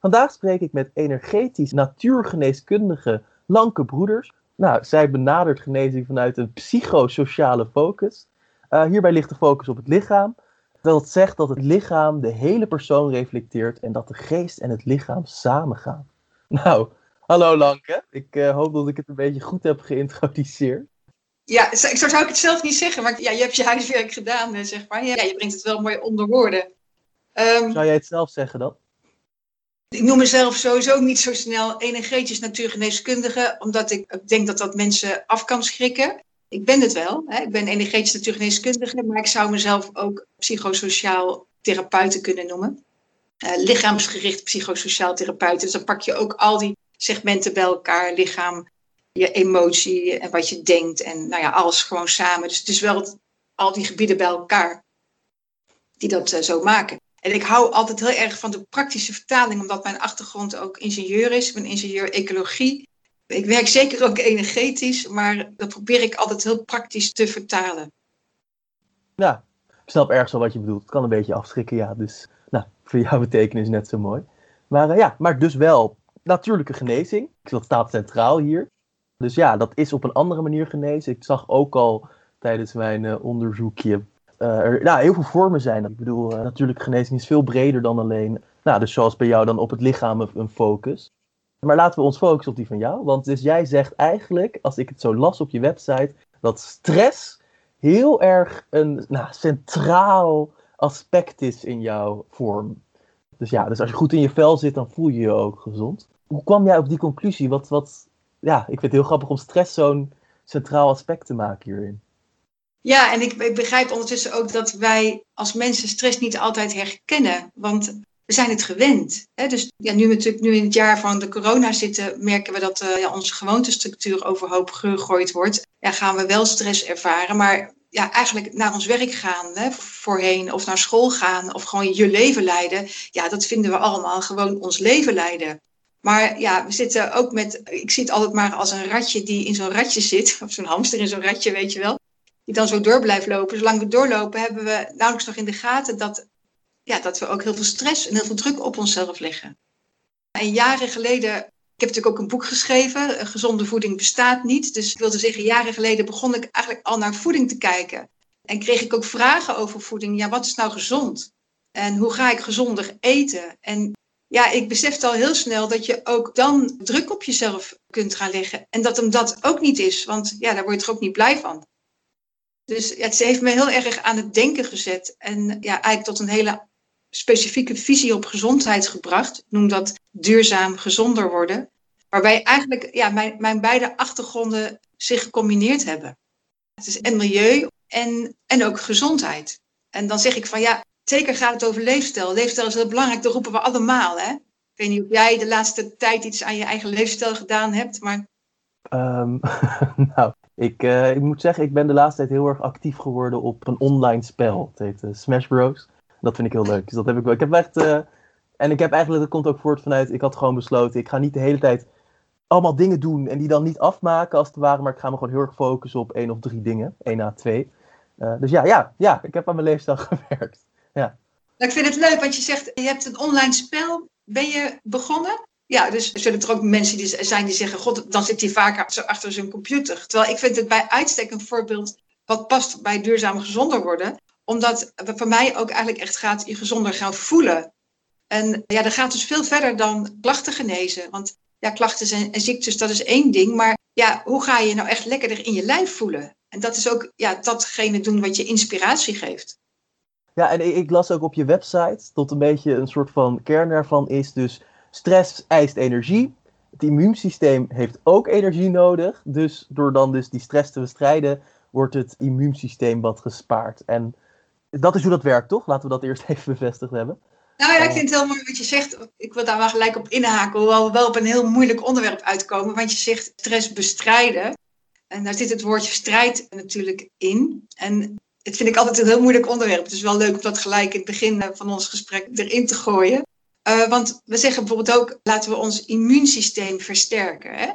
Vandaag spreek ik met energetisch natuurgeneeskundige Lanke Broeders. Nou, zij benadert genezing vanuit een psychosociale focus. Uh, hierbij ligt de focus op het lichaam. Dat zegt dat het lichaam de hele persoon reflecteert en dat de geest en het lichaam samengaan. Nou, hallo Lanke. Ik uh, hoop dat ik het een beetje goed heb geïntroduceerd. Ja, zo zou ik het zelf niet zeggen, maar ja, je hebt je huiswerk gedaan, eh, zeg maar. Ja, je brengt het wel mooi onder woorden. Um, zou jij het zelf zeggen dan? Ik noem mezelf sowieso niet zo snel energetisch natuurgeneeskundige, omdat ik denk dat dat mensen af kan schrikken. Ik ben het wel. Hè. Ik ben energetisch natuurgeneeskundige, maar ik zou mezelf ook psychosociaal therapeuten kunnen noemen. Uh, lichaamsgericht psychosociaal therapeuten. Dus dan pak je ook al die segmenten bij elkaar. Lichaam, je emotie en wat je denkt. En nou ja, alles gewoon samen. Dus het is wel al die gebieden bij elkaar die dat uh, zo maken. En ik hou altijd heel erg van de praktische vertaling, omdat mijn achtergrond ook ingenieur is. Ik ben ingenieur ecologie. Ik werk zeker ook energetisch, maar dat probeer ik altijd heel praktisch te vertalen. Ja, ik snap ergens wel wat je bedoelt. Het kan een beetje afschrikken, ja. Dus nou, voor jouw betekenis net zo mooi. Maar uh, ja, maar dus wel natuurlijke genezing. Dat staat centraal hier. Dus ja, dat is op een andere manier genezen. Ik zag ook al tijdens mijn uh, onderzoekje er nou, heel veel vormen zijn. Ik bedoel, uh, natuurlijk genezing is veel breder dan alleen, nou, dus zoals bij jou dan op het lichaam een, focus. Maar laten we ons focussen op die van jou. Want dus jij zegt eigenlijk, als ik het zo las op je website, dat stress heel erg een nou, centraal aspect is in jouw vorm. Dus ja, dus als je goed in je vel zit, dan voel je je ook gezond. Hoe kwam jij op die conclusie? Wat, wat, ja, ik vind het heel grappig om stress zo'n centraal aspect te maken hierin. Ja, en ik, ik, begrijp ondertussen ook dat wij als mensen stress niet altijd herkennen. Want we zijn het gewend. Hè? Dus ja, nu we natuurlijk nu in het jaar van de corona zitten, merken we dat uh, ja, onze gewoontestructuur overhoop gegooid wordt. Ja, gaan we wel stress ervaren. Maar ja, eigenlijk naar ons werk gaan, hè, voorheen, of naar school gaan, of gewoon je leven leiden. Ja, dat vinden we allemaal gewoon ons leven leiden. Maar ja, we zitten ook met, ik zie het altijd maar als een ratje die in zo'n ratje zit, of zo'n hamster in zo'n ratje, weet je wel dan zo door blijft lopen. Zolang we doorlopen, hebben we nauwelijks nog in de gaten dat, ja, dat we ook heel veel stress en heel veel druk op onszelf leggen. En jaren geleden, ik heb natuurlijk ook een boek geschreven, Gezonde voeding bestaat niet. Dus ik wilde zeggen, jaren geleden begon ik eigenlijk al naar voeding te kijken. En kreeg ik ook vragen over voeding. Ja, wat is nou gezond? En hoe ga ik gezonder eten? En ja, ik besefte al heel snel dat je ook dan druk op jezelf kunt gaan leggen. En dat hem dat ook niet is, want ja, daar word je toch ook niet blij van. Dus ja, ze heeft me heel erg aan het denken gezet. En ja, eigenlijk tot een hele specifieke visie op gezondheid gebracht. Ik noem dat duurzaam gezonder worden. Waarbij eigenlijk ja, mijn, mijn beide achtergronden zich gecombineerd hebben. Het is en milieu en, en ook gezondheid. En dan zeg ik van ja, zeker gaat het over leefstijl. Leefstijl is heel belangrijk, dat roepen we allemaal. Hè? Ik weet niet of jij de laatste tijd iets aan je eigen leefstijl gedaan hebt, maar... Um, nou, ik, uh, ik moet zeggen, ik ben de laatste tijd heel erg actief geworden op een online spel. Het heet uh, Smash Bros. Dat vind ik heel leuk. Dus dat heb ik wel. Ik heb echt. Uh, en ik heb eigenlijk, dat komt ook voort vanuit. Ik had gewoon besloten, ik ga niet de hele tijd allemaal dingen doen en die dan niet afmaken als het ware. Maar ik ga me gewoon heel erg focussen op één of drie dingen. één na twee. dus ja, ja, ja, ik heb aan mijn leefstijl gewerkt. Ja. Ik vind het leuk, want je zegt, je hebt een online spel. Ben je begonnen? Ja, dus zullen er ook mensen die zijn die zeggen: God, dan zit hij vaker achter zijn computer. Terwijl ik vind het bij uitstek een voorbeeld wat past bij duurzaam gezonder worden. Omdat het voor mij ook eigenlijk echt gaat je gezonder gaan voelen. En ja, dat gaat dus veel verder dan klachten genezen. Want ja, klachten en ziektes, dat is één ding. Maar ja, hoe ga je nou echt lekkerder in je lijf voelen? En dat is ook ja, datgene doen wat je inspiratie geeft. Ja, en ik las ook op je website tot een beetje een soort van kern daarvan is dus Stress eist energie. Het immuunsysteem heeft ook energie nodig. Dus door dan dus die stress te bestrijden, wordt het immuunsysteem wat gespaard. En dat is hoe dat werkt, toch? Laten we dat eerst even bevestigd hebben. Nou ja, ik vind het heel mooi wat je zegt. Ik wil daar wel gelijk op inhaken, hoewel we wel op een heel moeilijk onderwerp uitkomen. Want je zegt stress bestrijden. En daar zit het woordje strijd natuurlijk in. En het vind ik altijd een heel moeilijk onderwerp. Het is wel leuk om dat gelijk in het begin van ons gesprek erin te gooien. Uh, want we zeggen bijvoorbeeld ook, laten we ons immuunsysteem versterken. Hè?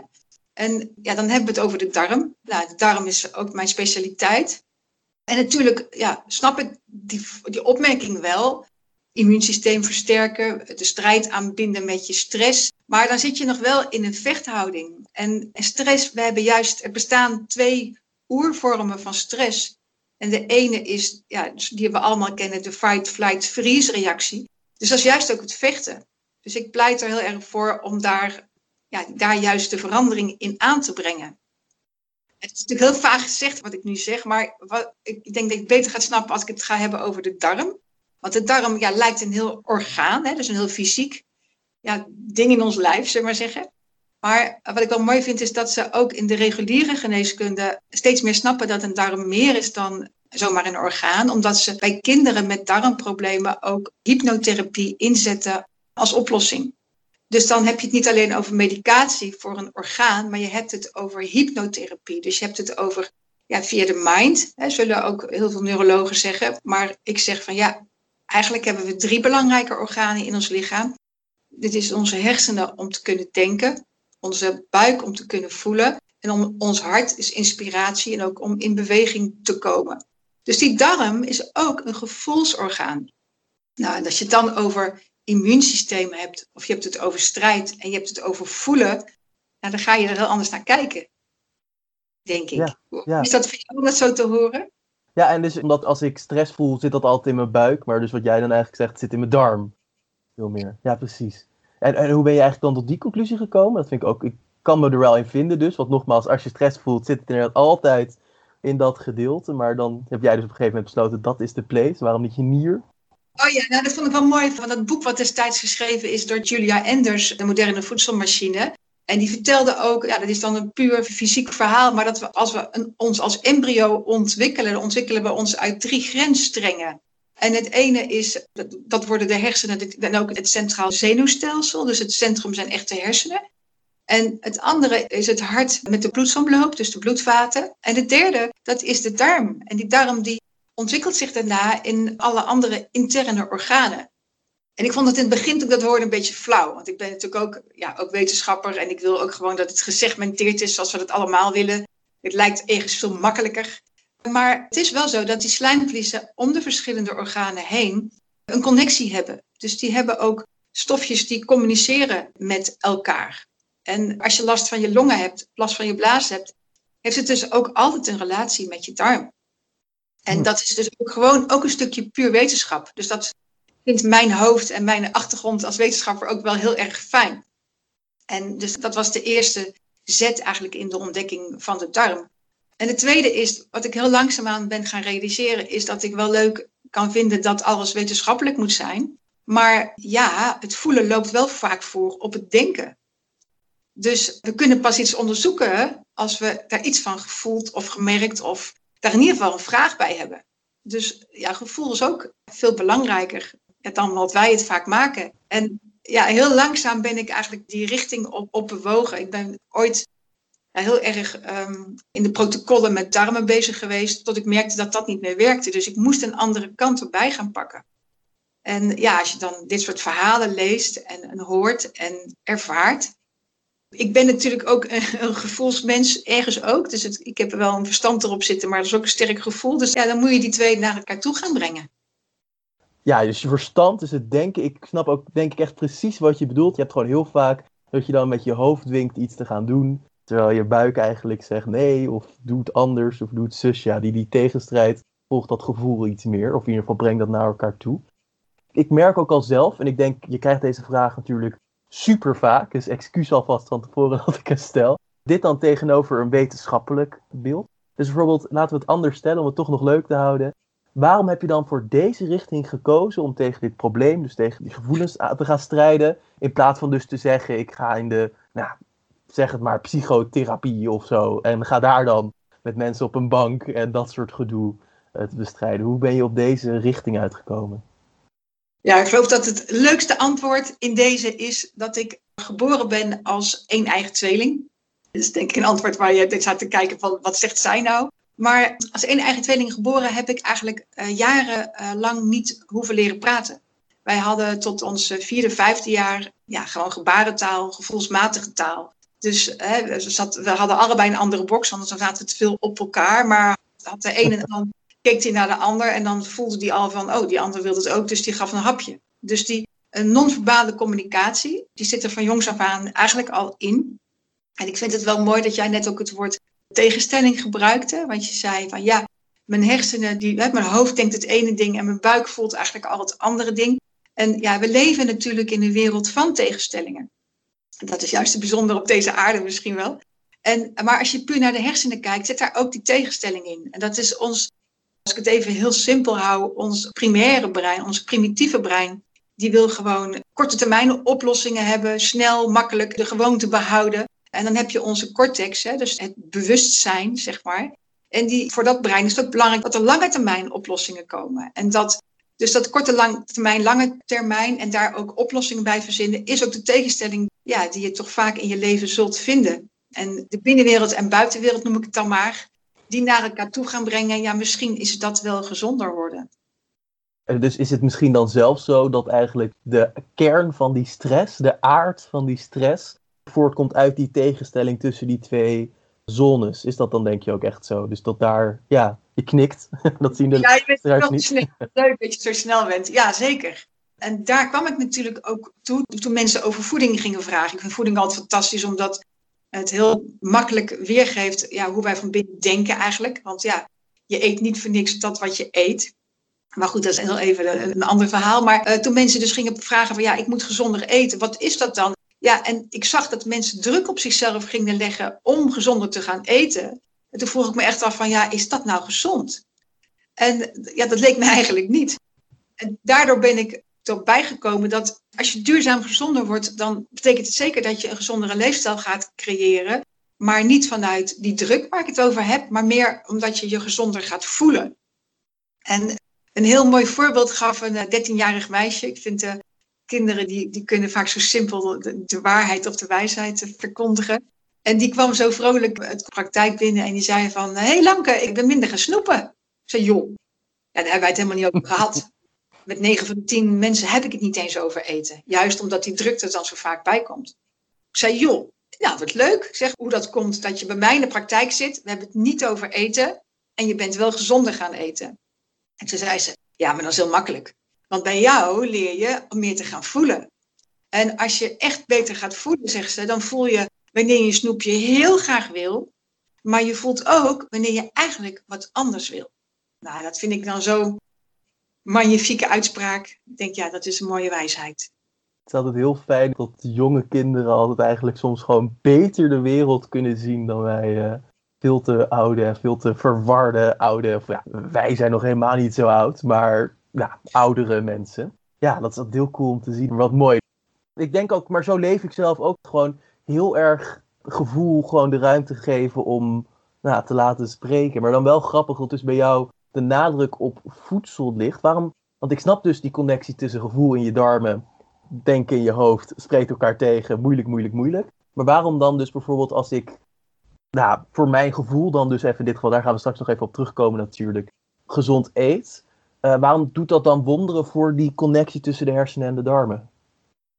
En ja, dan hebben we het over de darm. Nou, de darm is ook mijn specialiteit. En natuurlijk ja, snap ik die, die opmerking wel. Immuunsysteem versterken, de strijd aanbinden met je stress. Maar dan zit je nog wel in een vechthouding. En stress, we hebben juist, er bestaan twee oervormen van stress. En de ene is, ja, die we allemaal kennen, de fight-flight-freeze reactie. Dus dat is juist ook het vechten. Dus ik pleit er heel erg voor om daar, ja, daar juist de verandering in aan te brengen. Het is natuurlijk heel vaag gezegd wat ik nu zeg, maar wat, ik denk dat ik beter ga snappen als ik het ga hebben over de darm. Want de darm ja, lijkt een heel orgaan, hè, dus een heel fysiek ja, ding in ons lijf, zullen maar zeggen. Maar wat ik wel mooi vind is dat ze ook in de reguliere geneeskunde steeds meer snappen dat een darm meer is dan zomaar een orgaan, omdat ze bij kinderen met darmproblemen ook hypnotherapie inzetten als oplossing. Dus dan heb je het niet alleen over medicatie voor een orgaan, maar je hebt het over hypnotherapie. Dus je hebt het over ja, via de mind, hè, zullen ook heel veel neurologen zeggen. Maar ik zeg van ja, eigenlijk hebben we drie belangrijke organen in ons lichaam. Dit is onze hersenen om te kunnen denken, onze buik om te kunnen voelen en om, ons hart is inspiratie en ook om in beweging te komen. Dus die darm is ook een gevoelsorgaan. Nou, en als je het dan over immuunsysteem hebt, of je hebt het over strijd en je hebt het over voelen, nou, dan ga je er heel anders naar kijken. Denk ik. Ja, Is dat voor jou om dat zo te horen? Ja, en dus omdat als ik stress voel, zit dat altijd in mijn buik. Maar dus wat jij dan eigenlijk zegt, zit in mijn darm. Veel meer. Ja, precies. En, en hoe ben je eigenlijk dan tot die conclusie gekomen? Dat vind ik ook, ik kan me er wel in vinden dus. Want nogmaals, als je stress voelt, zit het inderdaad altijd in dat gedeelte. Maar dan heb jij dus op een gegeven moment besloten, dat is de place. Waarom niet je nier? Oh ja, nou, dat vond ik wel mooi van dat boek wat destijds geschreven is door Julia Enders, de moderne voedselmachine. En die vertelde ook, ja, dat is dan een puur fysiek verhaal, maar dat we als we een, ons als embryo ontwikkelen, ontwikkelen we ons uit drie grensstrengen. En het ene is, dat, dat worden de hersenen en ook het centraal zenuwstelsel, dus het centrum zijn echte hersenen. En het andere is het hart met de bloedsomloop, dus de bloedvaten. En het derde, dat is de darm. En die darm die ontwikkelt zich daarna in alle andere interne organen. En ik vond het in het begin ik dat hoorde een beetje flauw. Want ik ben natuurlijk ook, ja, ook wetenschapper en ik wil ook gewoon dat het gesegmenteerd is zoals we dat allemaal willen. Het lijkt ergens veel makkelijker. Maar het is wel zo dat die slijmvliezen om de verschillende organen heen een connectie hebben. Dus die hebben ook stofjes die communiceren met elkaar. En als je last van je longen hebt, last van je blaas hebt, heeft het dus ook altijd een relatie met je darm. En hm. dat is dus ook gewoon ook een stukje puur wetenschap. Dus dat vindt mijn hoofd en mijn achtergrond als wetenschapper ook wel heel erg fijn. En dus dat was de eerste zet eigenlijk in de ontdekking van de darm. En de tweede is, wat ik heel langzaamaan ben gaan realiseren, is dat ik wel leuk kan vinden dat alles wetenschappelijk moet zijn. Maar ja, het voelen loopt wel vaak voor op het denken. Dus we kunnen pas iets onderzoeken als we daar iets van gevoeld of gemerkt of daar in ieder geval een vraag bij hebben. Dus ja, gevoel is ook veel belangrijker dan wat wij het vaak maken. En ja, heel langzaam ben ik eigenlijk die richting op, op bewogen. Ik ben ooit heel erg ehm, in de protocollen met darmen bezig geweest, tot ik merkte dat dat niet meer werkte. Dus ik moest een andere kant erbij gaan pakken. En ja, als je dan dit soort verhalen leest en hoort en ervaart, ik ben natuurlijk ook een, gevoelsmens, ergens ook. Dus het, ik heb er wel een verstand erop zitten, maar dat is ook een sterk gevoel. Dus ja, dan moet je die twee naar elkaar toe gaan brengen. Ja, dus je verstand is het denken. Ik snap ook, denk ik, echt precies wat je bedoelt. Je hebt gewoon heel vaak dat je dan met je hoofd dwingt iets te gaan doen. Terwijl je buik eigenlijk zegt nee, of doe het anders, of doe het zus. Ja, die, die tegenstrijd volgt dat gevoel iets meer. Of in ieder geval brengt dat naar elkaar toe. Ik merk ook al zelf, en ik denk, je krijgt deze vraag natuurlijk super vaak. Dus excuus alvast van tevoren dat ik het stel. Dit dan tegenover een wetenschappelijk beeld. Dus bijvoorbeeld, laten we het anders stellen om het toch nog leuk te houden. Waarom heb je dan voor deze richting gekozen om tegen dit probleem, dus tegen die gevoelens te gaan strijden? In plaats van dus te zeggen, ik ga in de, nou, zeg het maar, psychotherapie of zo. En ga daar dan met mensen op een bank en dat soort gedoe eh, te bestrijden. Hoe ben je op deze richting uitgekomen? Ja, ik geloof dat het leukste antwoord in deze is dat ik geboren ben als één eigen tweeling. Dat is denk ik een antwoord waar je staat te kijken van wat zegt zij nou? Maar als één eigen tweeling geboren heb ik eigenlijk uh, jarenlang niet hoeven leren praten. Wij hadden tot ons vierde, vijfde jaar ja, gewoon gebarentaal, gevoelsmatige taal. Dus hè, we hadden allebei een andere box, anders zaten we te veel op elkaar. Maar had de ene en dan keek hij naar de ander en dan voelde die al van, oh, die ander wilde het ook, dus die gaf een hapje. Dus die non-verbale communicatie, die zit er van jongs af aan eigenlijk al in. En ik vind het wel mooi dat jij net ook het woord tegenstelling gebruikte, want je zei van ja, mijn hersenen, die, mijn hoofd denkt het ene ding en mijn buik voelt eigenlijk al het andere ding. En ja, we leven natuurlijk in een wereld van tegenstellingen. Dat is juist het bijzondere op deze aarde misschien wel. En, maar als je puur naar de hersenen kijkt, zit daar ook die tegenstelling in. En dat is ons, als ik het even heel simpel hou, ons primaire brein, ons primitieve brein. Die wil gewoon korte termijn oplossingen hebben, snel, makkelijk de gewoonte behouden. En dan heb je onze cortex, hè, dus het bewustzijn, zeg maar. En die, voor dat brein is het ook belangrijk dat er lange termijn oplossingen komen. En dat dus dat korte lang termijn, lange termijn en daar ook oplossingen bij verzinnen, is ook de tegenstelling ja, die je toch vaak in je leven zult vinden. En de binnenwereld en buitenwereld noem ik het dan maar, die naar elkaar toe gaan brengen. Ja, misschien is dat wel gezonder worden. Dus is het misschien dan zelfs zo dat eigenlijk de kern van die stress, de aard van die stress, voortkomt uit die tegenstelling tussen die twee zones? Is dat dan denk je ook echt zo? Dus dat daar, ja, je knikt. dat zien de ja, je bent niet. Snel, leuk dat je zo snel bent. Ja, zeker. En daar kwam ik natuurlijk ook toe toen mensen over voeding gingen vragen. Ik vind voeding altijd fantastisch, omdat het heel makkelijk weergeeft ja, hoe wij van binnen denken eigenlijk. Want ja, je eet niet voor niks dat wat je eet. Maar goed, dat is heel even een, ander verhaal. Maar uh, toen mensen dus gingen vragen van ja, ik moet gezonder eten. Wat is dat dan? Ja, en ik zag dat mensen druk op zichzelf gingen leggen om gezonder te gaan eten. En toen vroeg ik me echt af van, ja, is dat nou gezond? En ja, dat leek me eigenlijk niet. En daardoor ben ik erop bijgekomen dat als je duurzaam gezonder wordt, dan betekent het zeker dat je een gezondere leefstijl gaat creëren. Maar niet vanuit die druk waar ik het over heb, maar meer omdat je je gezonder gaat voelen. En een heel mooi voorbeeld gaf een 13-jarig eh, meisje. Ik vind de kinderen die, die kunnen vaak zo simpel de, waarheid of de wijsheid verkondigen. En die kwam zo vrolijk uit de praktijk binnen en die zei van... Hé hey Lanke, ik ben minder gaan snoepen. Ik zei, joh. Ja, daar hebben wij het helemaal niet over gehad. Met 9 van de 10 mensen heb ik het niet eens over eten. Juist omdat die drukte er dan zo vaak bij komt. Ik zei, joh, nou wat leuk. Ik zeg hoe dat komt dat je bij mij in de praktijk zit. We hebben het niet over eten. En je bent wel gezonder gaan eten. En toen zei ze, ja, maar dat is heel makkelijk. Want bij jou leer je om meer te gaan voelen. En als je echt beter gaat voelen, zegt ze, dan voel je wanneer je snoepje heel graag wil, maar je voelt ook wanneer je eigenlijk wat anders wil. Nou, dat vind ik dan zo'n magnifieke uitspraak. Ik denk, ja, dat is een mooie wijsheid. Het is altijd heel fijn dat jonge kinderen altijd eigenlijk soms gewoon beter de wereld kunnen zien dan wij. Uh, veel te oude en veel te verwarde oude. Of ja, wij zijn nog helemaal niet zo oud, maar ja, oudere mensen. Ja, dat is altijd heel cool om te zien. Wat mooi. Ik denk ook, maar zo leef ik zelf ook gewoon heel erg gevoel gewoon de ruimte geven om nou, te laten spreken. Maar dan wel grappig dat dus bij jou de nadruk op voedsel ligt. Waarom? Want ik snap dus die connectie tussen gevoel in je darmen, denken in je hoofd, spreekt elkaar tegen, moeilijk, moeilijk, moeilijk. Maar waarom dan dus bijvoorbeeld als ik, nou, voor mijn gevoel dan dus even in dit geval, daar gaan we straks nog even op terugkomen natuurlijk, gezond eet. Uh, waarom doet dat dan wonderen voor die connectie tussen de hersenen en de darmen?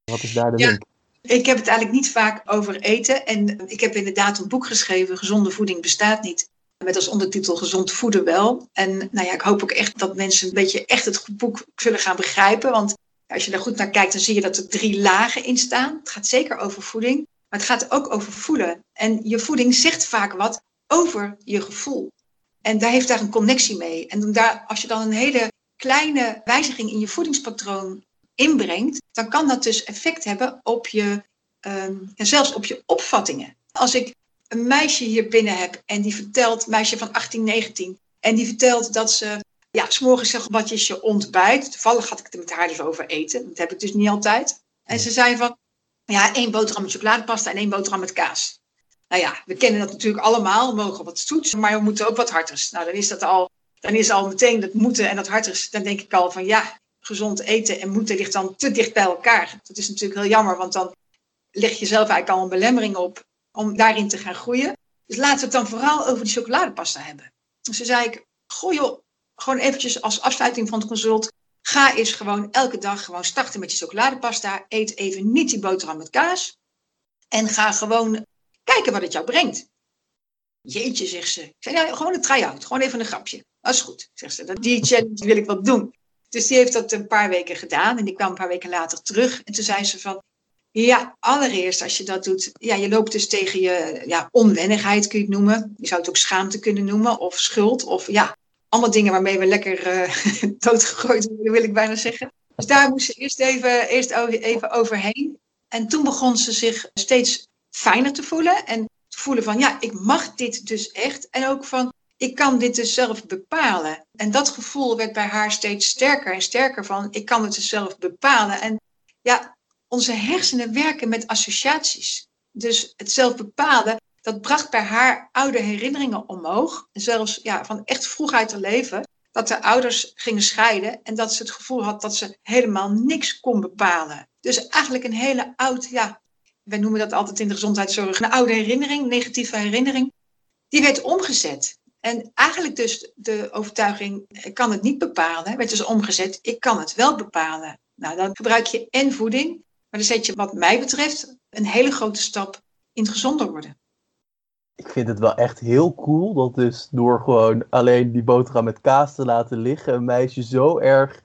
Wat is daar de link? Ik heb het eigenlijk niet vaak over eten. En ik heb inderdaad een boek geschreven, Gezonde voeding bestaat niet. Met als ondertitel Gezond voeden wel. En nou ja, ik hoop ook echt dat mensen een beetje echt het boek zullen gaan begrijpen. Want als je daar goed naar kijkt, dan zie je dat er drie lagen in staan. Het gaat zeker over voeding, maar het gaat ook over voelen. En je voeding zegt vaak wat over je gevoel. En daar heeft daar een connectie mee. En daar, als je dan een hele kleine wijziging in je voedingspatroon inbrengt, dan kan dat dus effect hebben op je, um, zelfs op je opvattingen. Als ik een meisje hier binnen heb en die vertelt, meisje van 18, 19, en die vertelt dat ze, ja, s'morgens zegt, wat is je ontbijt? Toevallig had ik het met haar dus over eten, dat heb ik dus niet altijd. En ze zei van, ja, één boterham met chocoladepasta en één boterham met kaas. Nou ja, we kennen dat natuurlijk allemaal, we mogen wat zoets, maar we moeten ook wat harters. Nou, dan is dat al, dan is al meteen dat moeten en dat harters, dan denk ik al van, ja, gezond eten en moeten ligt dan te dicht bij elkaar. Dat is natuurlijk heel jammer, want dan leg je zelf eigenlijk al een belemmering op om daarin te gaan groeien. Dus laten we het dan vooral over die chocoladepasta hebben. Dus toen zei ik, gooi joh, gewoon eventjes als afsluiting van het consult. Ga eens gewoon elke dag gewoon starten met je chocoladepasta. Eet even niet die boterham met kaas. En ga gewoon kijken wat het jou brengt. Jeetje, zegt ze. Zei, ja, gewoon een try-out. Gewoon even een grapje. Dat is goed, zegt ze. Die challenge wil ik wel doen. Dus die heeft dat een paar weken gedaan. En die kwam een paar weken later terug. En toen zei ze van, ja, allereerst als je dat doet, ja, je loopt dus tegen je ja, onwennigheid, kun je het noemen. Je zou het ook schaamte kunnen noemen, of schuld, of ja, allemaal dingen waarmee we lekker uh, doodgegooid worden, wil ik bijna zeggen. Dus daar moest ze eerst even, eerst even overheen. En toen begon ze zich steeds fijner te voelen. En te voelen van, ja, ik mag dit dus echt. En ook van, ik kan dit dus zelf bepalen. En dat gevoel werd bij haar steeds sterker en sterker van, ik kan het dus zelf bepalen. En ja, onze hersenen werken met associaties. Dus het zelf bepalen, dat bracht bij haar oude herinneringen omhoog. Zelfs ja, van echt vroeg uit haar leven. Dat de ouders gingen scheiden en dat ze het gevoel had dat ze helemaal niks kon bepalen. Dus eigenlijk een hele oud, ja, wij noemen dat altijd in de gezondheidszorg, een oude herinnering, negatieve herinnering. Die werd omgezet. En eigenlijk dus de overtuiging, ik kan het niet bepalen, werd dus omgezet, ik kan het wel bepalen. Nou, dan gebruik je en voeding, maar dan zet je wat mij betreft een hele grote stap in het gezonder worden ik vind het wel echt heel cool dat dus door gewoon alleen die boterham met kaas te laten liggen, een meisje zo erg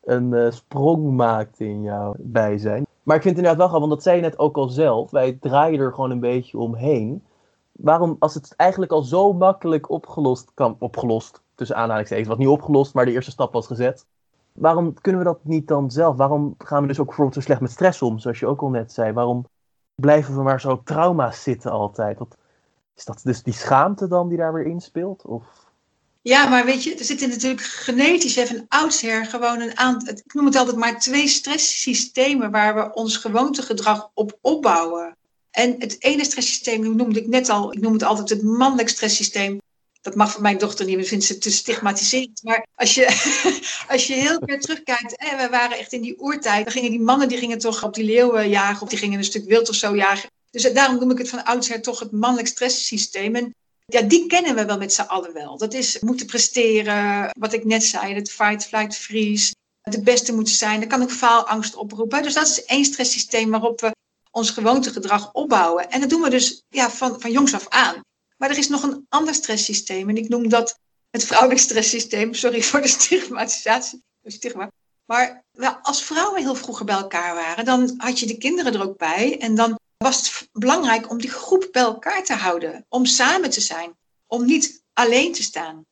een uh, sprong maakt in jouw bijzijn. Maar ik vind het inderdaad wel grappig, want dat zei je net ook al zelf. Wij draaien er gewoon een beetje omheen. Waarom, als het eigenlijk al zo makkelijk opgelost kan, opgelost, tussen aanhalingstekens, wat niet opgelost, maar de eerste stap was gezet. Waarom kunnen we dat niet dan zelf? Waarom gaan we dus ook zo slecht met stress om, zoals je ook al net zei? Waarom blijven we maar zo trauma's zitten altijd? Dat, is dat dus die schaamte dan die daar weer inspeelt? Of? Ja, maar weet je, er zitten natuurlijk genetisch even oudsher gewoon een aantal, ik noem het altijd maar twee stresssystemen waar we ons gewoontegedrag op opbouwen. En het ene stresssysteem noemde ik net al, ik noem het altijd het mannelijk stresssysteem. Dat mag van mijn dochter niet, want vindt ze te stigmatiserend. Maar als je, als je heel ver terugkijkt, we waren echt in die oertijd, dan gingen die mannen die gingen toch op die leeuwen jagen, of die gingen een stuk wild of zo jagen. Dus daarom noem ik het van oudsher toch het mannelijk stresssysteem. En ja, die kennen we wel met z'n allen wel. Dat is moeten presteren, wat ik net zei, het fight, flight, freeze. De beste moeten zijn. Dat kan ook faalangst oproepen. Dus dat is één stresssysteem waarop we ons gewoontegedrag opbouwen. En dat doen we dus ja, van, van jongs af aan. Maar er is nog een ander stresssysteem. En ik noem dat het vrouwelijk stresssysteem. Sorry voor de stigmatisatie. Stigma. Maar als vrouwen heel vroeger bij elkaar waren, dan had je de kinderen er ook bij. En dan was het belangrijk om die groep bij elkaar te houden. Om samen te zijn. Om niet alleen te staan.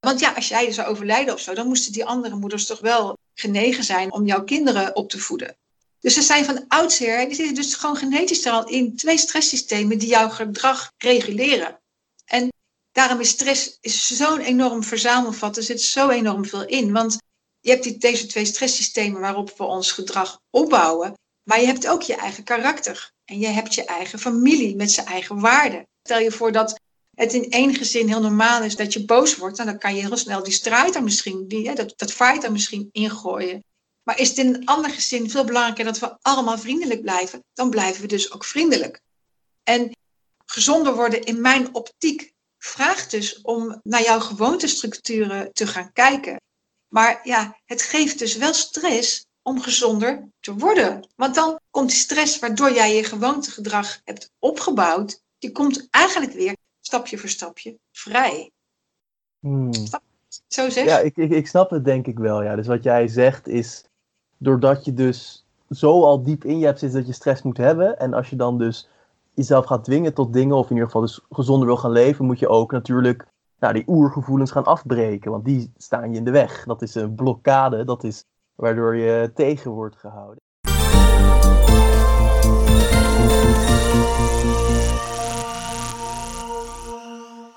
Want ja, als jij zou overlijden of zo, dan moesten die andere moeders toch wel genegen zijn om jouw kinderen op te voeden. Dus ze zijn van oudsher, die zitten dus gewoon genetisch er al in twee stresssystemen die jouw gedrag reguleren. En daarom is stress zo'n enorm verzamelvat, er zit zo enorm veel in. Want je hebt die, deze twee stresssystemen waarop we ons gedrag opbouwen, maar je hebt ook je eigen karakter. En je hebt je eigen familie met zijn eigen waarden. Stel je voor dat het in één gezin heel normaal is dat je boos wordt, dan kan je heel snel die strijd er misschien, die, dat, dat fight er misschien ingooien. Maar is het in een ander gezin veel belangrijker dat we allemaal vriendelijk blijven, dan blijven we dus ook vriendelijk. En gezonder worden in mijn optiek vraagt dus om naar jouw gewoontestructuren te gaan kijken. Maar ja, het geeft dus wel stress om gezonder te worden. Want dan komt die stress waardoor jij je gewoontegedrag hebt opgebouwd, die komt eigenlijk weer stapje voor stapje vrij. Hmm. Zo zeg? Ja, ik, ik, ik snap het denk ik wel. Ja. Dus wat jij zegt is, doordat je dus zo al diep in je hebt zitten dat je stress moet hebben. En als je dan dus jezelf gaat dwingen tot dingen, of in ieder geval dus gezonder wil gaan leven, moet je ook natuurlijk nou, die oergevoelens gaan afbreken. Want die staan je in de weg. Dat is een blokkade, dat is waardoor je tegen wordt gehouden.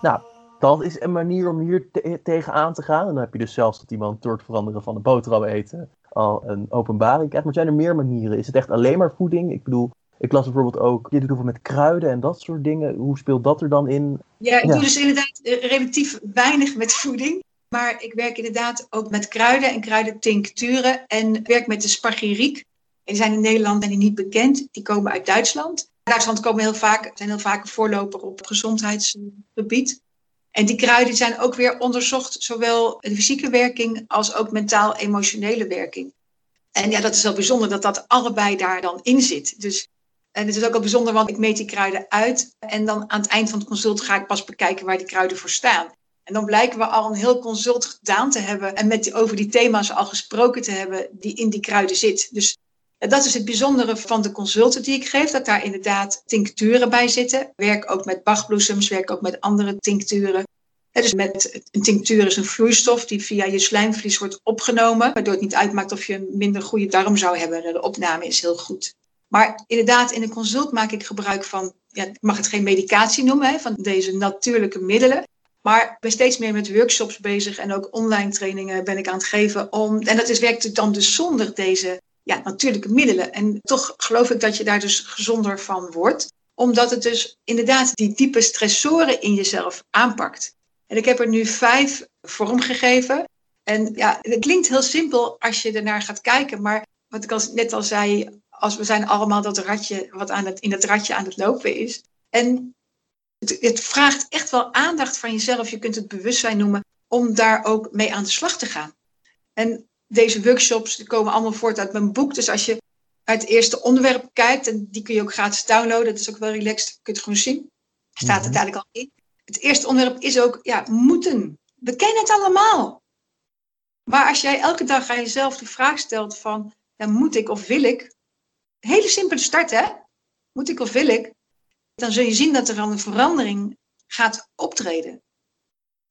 Nou, dat is een manier om hier te tegenaan te gaan. En dan heb je dus zelfs dat iemand door het veranderen van de boterham eten al een openbaring krijgt. Maar zijn er meer manieren? Is het echt alleen maar voeding? Ik bedoel, ik las bijvoorbeeld ook, je doet heel veel met kruiden en dat soort dingen. Hoe speelt dat er dan in? Ja, ik doe dus inderdaad eh, relatief weinig met voeding. Maar ik werk inderdaad ook met kruiden en kruidentincturen. En werk met de spargiriek. Die zijn in Nederland en die niet bekend. Die komen uit Duitsland. Duitsland komen heel vaak, zijn heel vaak een voorloper op gezondheidsgebied. En die kruiden zijn ook weer onderzocht, zowel de fysieke werking als ook mentaal-emotionele werking. En ja, dat is wel bijzonder dat dat allebei daar dan in zit. Dus, en het is ook wel bijzonder, want ik meet die kruiden uit. En dan aan het eind van het consult ga ik pas bekijken waar die kruiden voor staan. En dan blijken we al een heel consult gedaan te hebben en met over die thema's al gesproken te hebben die in die kruiden zit. Dus dat is het bijzondere van de consulten die ik geef, dat daar inderdaad tincturen bij zitten. Werk ook met bachbloesems, werk ook met andere tincturen. Dus met, een tinctuur is een vloeistof die via je slijmvlies wordt opgenomen, waardoor het niet uitmaakt of je een minder goede darm zou hebben. De opname is heel goed. Maar inderdaad, in een consult maak ik gebruik van, ja, ik mag het geen medicatie noemen, van deze natuurlijke middelen. Maar ik ben steeds meer met workshops bezig en ook online trainingen ben ik aan het geven. Om, en dat is, werkt dan dus zonder deze ja, natuurlijke middelen. En toch geloof ik dat je daar dus gezonder van wordt. Omdat het dus inderdaad die diepe stressoren in jezelf aanpakt. En ik heb er nu vijf vormgegeven. En ja, het klinkt heel simpel als je ernaar gaat kijken. Maar wat ik al, net al zei, als we zijn allemaal dat ratje wat aan het, in het ratje aan het lopen is. En het, het vraagt echt wel aandacht van jezelf. Je kunt het bewustzijn noemen om daar ook mee aan de slag te gaan. En deze workshops die komen allemaal voort uit mijn boek. Dus als je uit het eerste onderwerp kijkt, en die kun je ook gratis downloaden, dat is ook wel relaxed, kun je het gewoon zien. Staat het mhm. eigenlijk al in. Het eerste onderwerp is ook, ja, moeten. We kennen het allemaal. Maar als jij elke dag aan jezelf de vraag stelt van, ja, moet ik of wil ik? Een hele simpele start, hè? Moet ik of wil ik? Dan zul je zien dat er dan een verandering gaat optreden.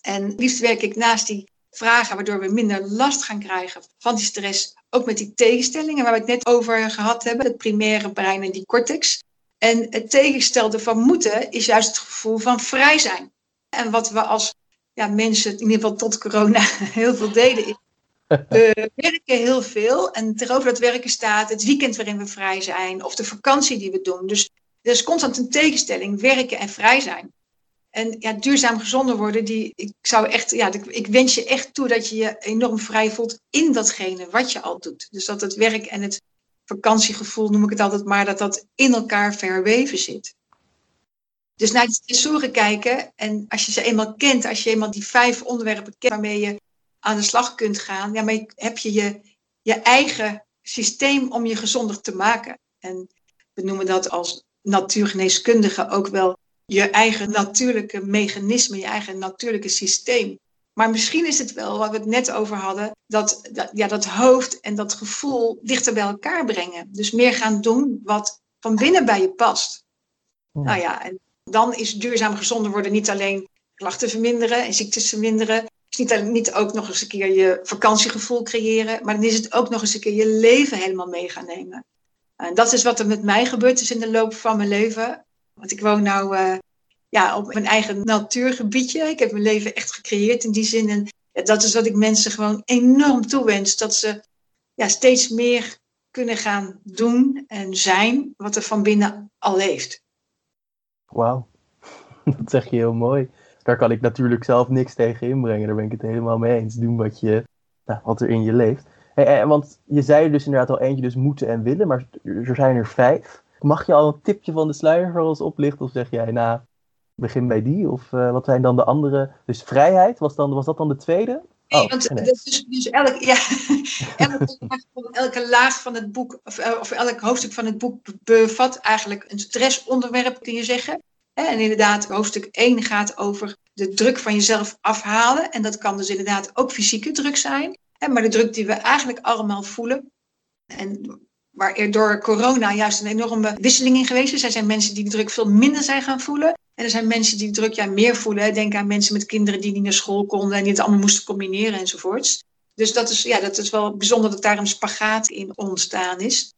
En liefst werk ik naast die vragen, waardoor we minder last gaan krijgen van die stress. Ook met die tegenstellingen waar we het net over gehad hebben, het primaire brein en die cortex. En het tegenstelde van moeten is juist het gevoel van vrij zijn. En wat we als ja, mensen, in ieder geval tot corona, heel veel deden, is we werken heel veel. En tegenover dat werken staat het weekend waarin we vrij zijn, of de vakantie die we doen. Dus er is constant een tegenstelling, werken en vrij zijn. En ja, duurzaam gezonder worden, die, ik zou echt, ja, ik wens je echt toe dat je je enorm vrij voelt in datgene wat je al doet. Dus dat het werk en het vakantiegevoel, noem ik het altijd maar, dat dat in elkaar verweven zit. Dus naar die stressoren kijken en als je ze eenmaal kent, als je eenmaal die vijf onderwerpen kent waarmee je aan de slag kunt gaan, maar heb je, je je eigen systeem om je gezonder te maken. En we noemen dat als natuurgeneeskundige ook wel je eigen natuurlijke mechanisme, je eigen natuurlijke systeem. Maar misschien is het wel, wat we het net over hadden, dat, dat, ja, dat hoofd en dat gevoel dichter bij elkaar brengen. Dus meer gaan doen wat van binnen bij je past. Nou ja, en dan is duurzaam gezonder worden niet alleen klachten verminderen en ziektes verminderen. Is niet, niet ook nog eens een keer je vakantiegevoel creëren, maar dan is het ook nog eens een keer je leven helemaal mee gaan nemen. En dat is wat er met mij gebeurd is in de loop van mijn leven. Want ik woon nou uh, ja, op mijn eigen natuurgebiedje. Ik heb mijn leven echt gecreëerd in die zin. En dat is wat ik mensen gewoon enorm toewens. Dat ze ja, steeds meer kunnen gaan doen en zijn wat er van binnen al leeft. Wauw, dat zeg je heel mooi. Daar kan ik natuurlijk zelf niks tegen inbrengen. Daar ben ik het helemaal mee eens. Doen wat, je, nou, wat er in je leeft. Hey, want je zei dus inderdaad al eentje, dus moeten en willen, maar er zijn er vijf. Mag je al een tipje van de sluier voor ons oplichten? Of zeg jij, nou, begin bij die? Of uh, wat zijn dan de andere? Dus vrijheid, was, dan, was dat dan de tweede? Nee, oh, want nee. dus, dus elk, ja, elke, elke laag van het boek, of, eh, of elk hoofdstuk van het boek bevat eigenlijk een stressonderwerp, kun je zeggen. En inderdaad, hoofdstuk 1 gaat over de druk van jezelf afhalen. En dat kan dus inderdaad ook fysieke druk zijn. Maar de druk die we eigenlijk allemaal voelen. En waar er door corona juist een enorme wisseling in geweest is. Er zijn mensen die de druk veel minder zijn gaan voelen. En er zijn mensen die de druk ja, meer voelen. Denk aan mensen met kinderen die niet naar school konden en die het allemaal moesten combineren enzovoorts. Dus dat is, ja, dat is wel bijzonder dat daar een spagaat in ontstaan is.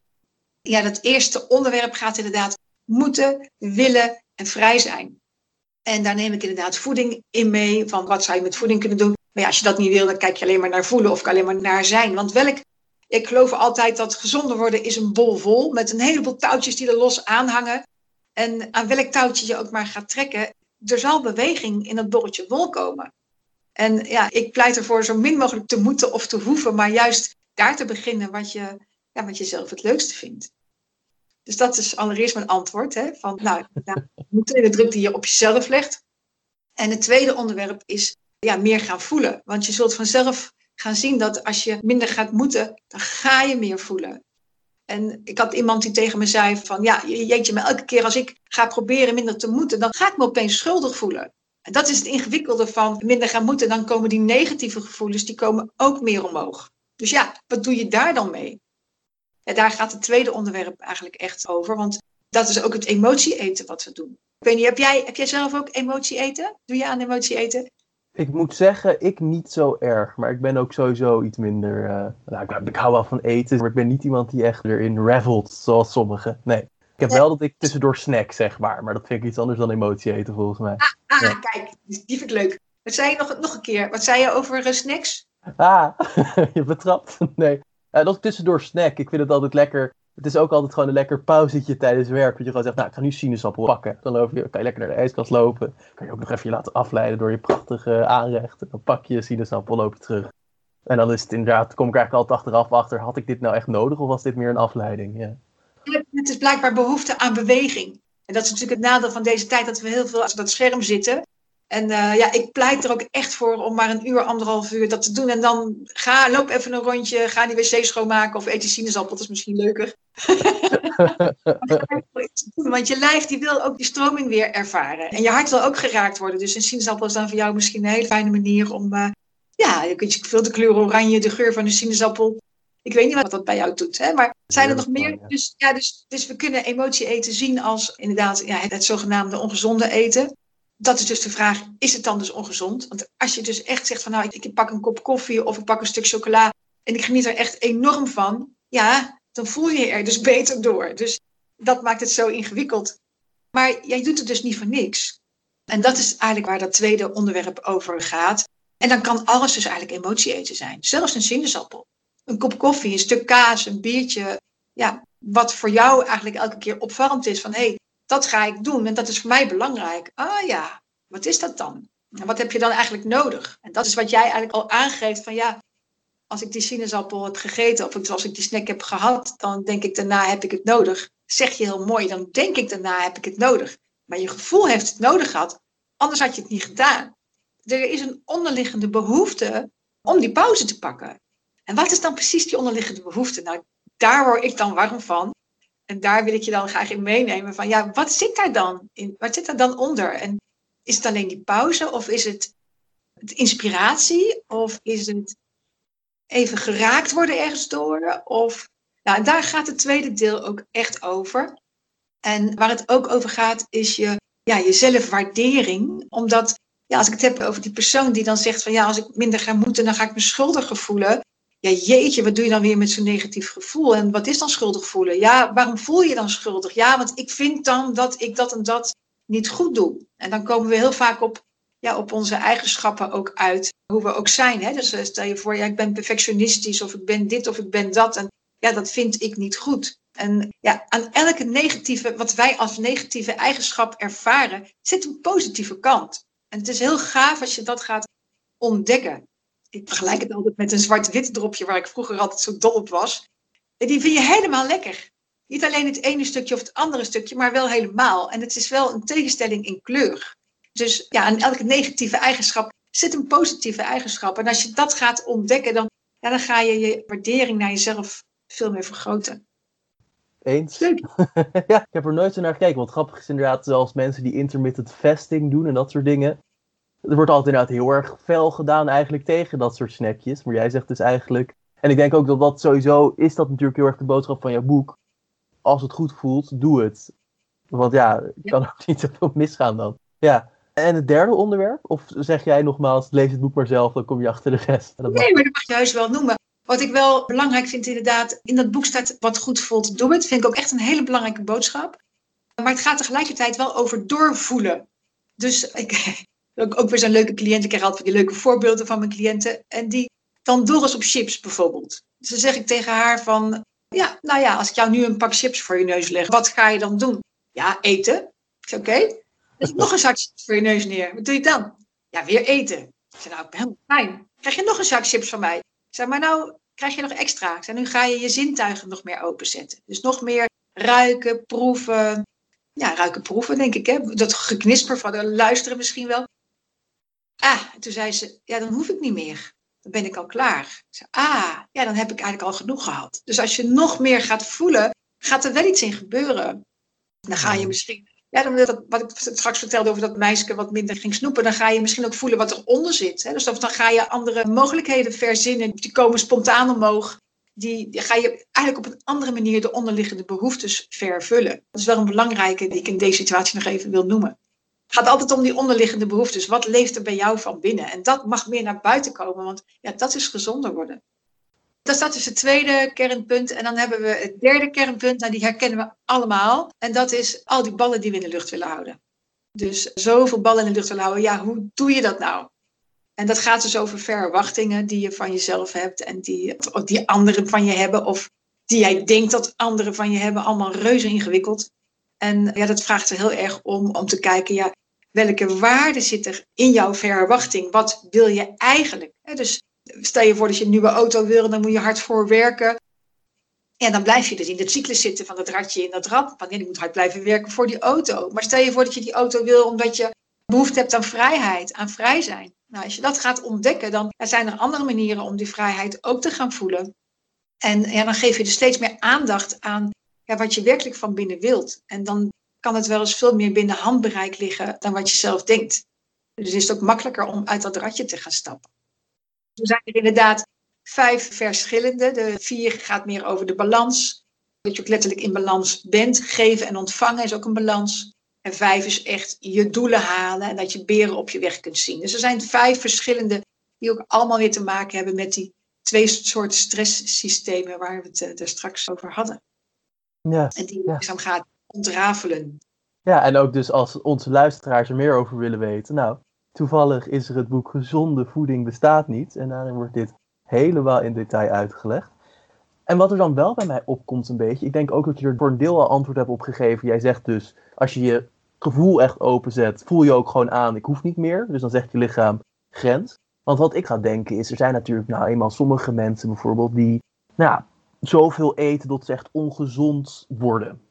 Ja, dat eerste onderwerp gaat inderdaad moeten, willen en vrij zijn. En daar neem ik inderdaad voeding in mee. Van wat zou je met voeding kunnen doen? Maar ja, als je dat niet wil, dan kijk je alleen maar naar voelen of alleen maar naar zijn. Want welk ik geloof altijd dat gezonder worden is een bol vol met een heleboel touwtjes die er los aanhangen. En aan welk touwtje je ook maar gaat trekken, er zal beweging in het bolletje wol komen. En ja, ik pleit ervoor zo min mogelijk te moeten of te hoeven, maar juist daar te beginnen wat je, ja, wat je zelf het leukste vindt. Dus dat is allereerst mijn antwoord. Hè, van, nou, nou moeten de druk die je op jezelf legt. En het tweede onderwerp is ja, meer gaan voelen. Want je zult vanzelf gaan zien dat als je minder gaat moeten, dan ga je meer voelen. En ik had iemand die tegen me zei van, ja, jeetje, maar elke keer als ik ga proberen minder te moeten, dan ga ik me opeens schuldig voelen. En dat is het ingewikkelde van minder gaan moeten. Dan komen die negatieve gevoelens, die komen ook meer omhoog. Dus ja, wat doe je daar dan mee? Daar gaat het tweede onderwerp eigenlijk echt over. Want dat is ook het emotie eten wat we doen. Ik weet niet, heb jij, heb jij zelf ook emotie eten? Doe je aan emotie eten? Ik moet zeggen, ik niet zo erg. Maar ik ben ook sowieso iets minder... Uh, nou, ik, ik, hou wel van eten, maar ik ben niet iemand die echt erin revelt, zoals sommigen. Nee. Ik heb wel dat ik tussendoor snack, zeg maar. Maar dat vind ik iets anders dan emotie eten, volgens mij. Ah, ah kijk, die vind ik leuk. Wat zei je nog, nog een keer? Wat zei je over uh, snacks? Ah, je betrapt. Nee. Uh, dat ik tussendoor snack. Ik vind het altijd lekker het is ook altijd gewoon een lekker pauzetje tijdens werk. Dat je gewoon zegt, nou, ik ga nu sinaasappel pakken. Dan kan je lekker naar de ijskast lopen. Kan je ook nog even je laten afleiden door je prachtige aanrecht. Dan pak je sinaasappel, loop je terug. En dan is het inderdaad, kom ik eigenlijk altijd achteraf achter, had ik dit nou echt nodig of was dit meer een afleiding? Ja. Het is blijkbaar behoefte aan beweging. En dat is natuurlijk het nadeel van deze tijd, dat we heel veel achter dat scherm zitten. En uh, ja, ik pleit er ook echt voor om maar een uur, anderhalf uur dat te doen. En dan ga, loop even een rondje, ga die wc schoonmaken of eet die sinaasappel, dat is misschien leuker. Want je lijf die wil ook die stroming weer ervaren. En je hart wil ook geraakt worden. Dus een sinaasappel is dan voor jou misschien een hele fijne manier om... Uh, ja, je kunt je veel de kleur oranje, de geur van een sinaasappel. Ik weet niet wat dat bij jou doet, hè? maar zijn er nog meer? Dus, ja, dus, dus we kunnen emotie eten zien als inderdaad ja, het zogenaamde ongezonde eten dat is dus de vraag, is het dan dus ongezond? Want als je dus echt zegt van nou, ik, pak een kop koffie of ik pak een stuk chocola en ik geniet er echt enorm van, ja, dan voel je je er dus beter door. Dus dat maakt het zo ingewikkeld. Maar jij doet het dus niet voor niks. En dat is eigenlijk waar dat tweede onderwerp over gaat. En dan kan alles dus eigenlijk emotie eten zijn. Zelfs een sinaasappel. Een kop koffie, een stuk kaas, een biertje. Ja, wat voor jou eigenlijk elke keer opvallend is. Van hé, hey, dat ga ik doen en dat is voor mij belangrijk. Ah ja, wat is dat dan? En wat heb je dan eigenlijk nodig? En dat is wat jij eigenlijk al aangeeft van ja, als ik die sinaasappel heb gegeten of als ik die snack heb gehad, dan denk ik daarna heb ik het nodig. Zeg je heel mooi, dan denk ik daarna heb ik het nodig. Maar je gevoel heeft het nodig gehad, anders had je het niet gedaan. Er is een onderliggende behoefte om die pauze te pakken. En wat is dan precies die onderliggende behoefte? Nou, daar word ik dan warm van. En daar wil ik je dan graag in meenemen van, ja, wat zit daar dan in? Wat zit daar dan onder? En is het alleen die pauze of is het, inspiratie of is het even geraakt worden ergens door? Of, nou, daar gaat het tweede deel ook echt over. En waar het ook over gaat is je, ja, je zelfwaardering. Omdat, ja, als ik het heb over die persoon die dan zegt van, ja, als ik minder ga moeten, dan ga ik me schuldig voelen ja, jeetje, wat doe je dan weer met zo'n negatief gevoel? En wat is dan schuldig voelen? Ja, waarom voel je dan schuldig? Ja, want ik vind dan dat ik dat en dat niet goed doe. En dan komen we heel vaak op, ja, op onze eigenschappen ook uit, hoe we ook zijn. Hè? Dus eh, stel je voor, ja, ik ben perfectionistisch of ik ben dit of ik ben dat. En ja, dat vind ik niet goed. En ja, aan elke negatieve, wat wij als negatieve eigenschap ervaren, zit een positieve kant. En het is heel gaaf als je dat gaat ontdekken ik vergelijk het altijd met een zwart-wit dropje waar ik vroeger altijd zo dol op was. En die vind je helemaal lekker. Niet alleen het ene stukje of het andere stukje, maar wel helemaal. En het is wel een tegenstelling in kleur. Dus ja, aan elke negatieve eigenschap zit een positieve eigenschap. En als je dat gaat ontdekken, dan, ja, dan ga je je waardering naar jezelf veel meer vergroten. Eens. ja, ik heb er nooit zo naar gekeken. Want grappig is inderdaad, zelfs mensen die intermittent fasting doen en dat soort dingen er wordt altijd inderdaad heel erg fel gedaan eigenlijk tegen dat soort snackjes. Maar jij zegt dus eigenlijk... En ik denk ook dat dat sowieso is dat natuurlijk heel erg de boodschap van jouw boek. Als het goed voelt, doe het. Want ja, er kan ook niet zoveel misgaan dan. Ja. En het derde onderwerp? Of zeg jij nogmaals, lees het boek maar zelf, dan kom je achter de rest. Dat nee, maar dat mag je juist wel noemen. Wat ik wel belangrijk vind inderdaad, in dat boek staat wat goed voelt, doe het. Vind ik ook echt een hele belangrijke boodschap. Maar het gaat tegelijkertijd wel over doorvoelen. Dus ik, ook, weer zo'n leuke cliënt. Ik krijg altijd die leuke voorbeelden van mijn cliënten. En die dan dol is op chips bijvoorbeeld. Dus dan zeg ik tegen haar van... Ja, nou ja, als ik jou nu een pak chips voor je neus leg, wat ga je dan doen? Ja, eten. Ik zeg, oké. Dus nog een zak chips voor je neus neer. Wat doe je dan? Ja, weer eten. Ik zei, nou, ik helemaal fijn. Krijg je nog een zak chips van mij? Ik zei, maar nou krijg je nog extra. Ik nu ga je je zintuigen nog meer openzetten. Dus nog meer ruiken, proeven. Ja, ruiken, proeven, denk ik. Hè? Dat geknisper van de luisteren misschien wel. Ah, en toen zei ze, ja, dan hoef ik niet meer. Dan ben ik al klaar. Ik zei, ah, ja, dan heb ik eigenlijk al genoeg gehad. Dus als je nog meer gaat voelen, gaat er wel iets in gebeuren. Dan ga je misschien, ja, dan, wat ik straks vertelde over dat meisje wat minder ging snoepen, dan ga je misschien ook voelen wat eronder zit. Hè? Dus dan ga je andere mogelijkheden verzinnen, die komen spontaan omhoog. Die, die, ga je eigenlijk op een andere manier de onderliggende behoeftes vervullen. Dat is wel een belangrijke die ik in deze situatie nog even wil noemen. Gaat altijd om die onderliggende behoeftes. Wat leeft er bij jou van binnen? En dat mag meer naar buiten komen, want ja, dat is gezonder worden. Dat is dus het tweede kernpunt. En dan hebben we het derde kernpunt. Nou, die herkennen we allemaal. En dat is al die ballen die we in de lucht willen houden. Dus zoveel ballen in de lucht willen houden. Ja, hoe doe je dat nou? En dat gaat dus over verwachtingen die je van jezelf hebt. En die, die anderen van je hebben. Of die jij denkt dat anderen van je hebben. Allemaal reuze ingewikkeld. En ja, dat vraagt er heel erg om, om te kijken, ja, welke waarde zit er in jouw verwachting? Wat wil je eigenlijk? Dus Stel je voor dat je een nieuwe auto wil, dan moet je hard voor werken. En dan blijf je dus in de cyclus zitten van dat ratje in dat rad. Want je moet hard blijven werken voor die auto. Maar stel je voor dat je die auto wil omdat je behoefte hebt aan vrijheid, aan vrij zijn. Nou, als je dat gaat ontdekken, dan zijn er andere manieren om die vrijheid ook te gaan voelen. En ja, dan geef je dus steeds meer aandacht aan ja, wat je werkelijk van binnen wilt. En dan kan het wel eens veel meer binnen handbereik liggen dan wat je zelf denkt. Dus is het ook makkelijker om uit dat ratje te gaan stappen. Er zijn er inderdaad vijf verschillende. De vier gaat meer over de balans. Dat je ook letterlijk in balans bent. Geven en ontvangen is ook een balans. En vijf is echt je doelen halen en dat je beren op je weg kunt zien. Dus er zijn vijf verschillende die ook allemaal weer te maken hebben met die twee soorten stresssystemen waar we het eh, er straks over hadden. Ja, en die ja. langzaam gaat ontrafelen. Ja, en ook dus als onze luisteraars er meer over willen weten. Nou, Toevallig is er het boek Gezonde voeding bestaat niet. En daarin wordt dit helemaal in detail uitgelegd. En wat er dan wel bij mij opkomt een beetje, ik denk ook dat je er voor een deel al antwoord hebt op gegeven. Jij zegt dus, als je je gevoel echt openzet, voel je ook gewoon aan, ik hoef niet meer. Dus dan zegt je lichaam grens. Want wat ik ga denken is, er zijn natuurlijk nou eenmaal sommige mensen bijvoorbeeld die nou, zoveel eten dat ze echt ongezond worden.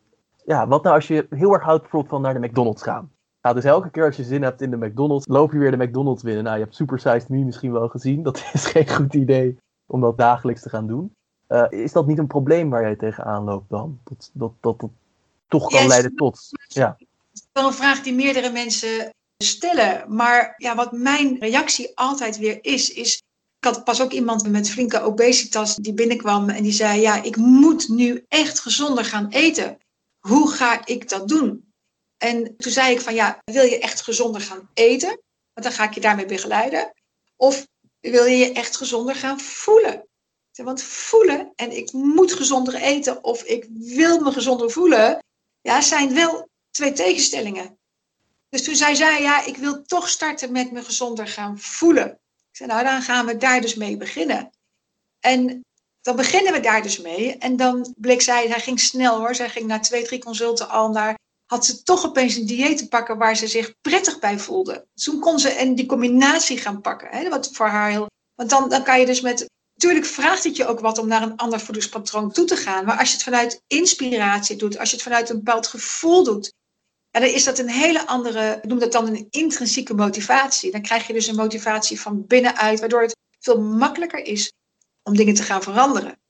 Ja, wat nou als je heel erg houdt bijvoorbeeld van naar de McDonald's gaan. Ja, dus elke keer als je zin hebt in de McDonald's, loop je weer de McDonald's binnen. Nou, je hebt Super Sized Me misschien wel gezien. Dat is geen goed idee om dat dagelijks te gaan doen. Uh, is dat niet een probleem waar jij tegenaan loopt dan? Dat dat, dat, dat toch kan leiden tot. Ja. Dat is wel een vraag die meerdere mensen stellen. Maar ja, wat mijn reactie altijd weer is, is. Ik had pas ook iemand met flinke obesitas die binnenkwam en die zei: Ja, ik moet nu echt gezonder gaan eten. Hoe ga ik dat doen? En toen zei ik van ja, wil je echt gezonder gaan eten? Want dan ga ik je daarmee begeleiden. Of wil je je echt gezonder gaan voelen? Want voelen en ik moet gezonder eten of ik wil me gezonder voelen, ja, zijn wel twee tegenstellingen. Dus toen zei zij, ja, ik wil toch starten met me gezonder gaan voelen. Ik zei, nou, dan gaan we daar dus mee beginnen. En dan beginnen we daar dus mee. En dan bleek zij, hij ging snel hoor, zij ging na twee, drie consulten al naar had ze toch opeens een dieet te pakken waar ze zich prettig bij voelde. Toen kon ze en die combinatie gaan pakken. Hè, wat voor haar heel. Want dan, dan kan je dus met. Natuurlijk vraagt het je ook wat om naar een ander voedingspatroon toe te gaan. Maar als je het vanuit inspiratie doet, als je het vanuit een bepaald gevoel doet, dan is dat een hele andere, noem dat dan een intrinsieke motivatie. Dan krijg je dus een motivatie van binnenuit, waardoor het veel makkelijker is om dingen te gaan veranderen.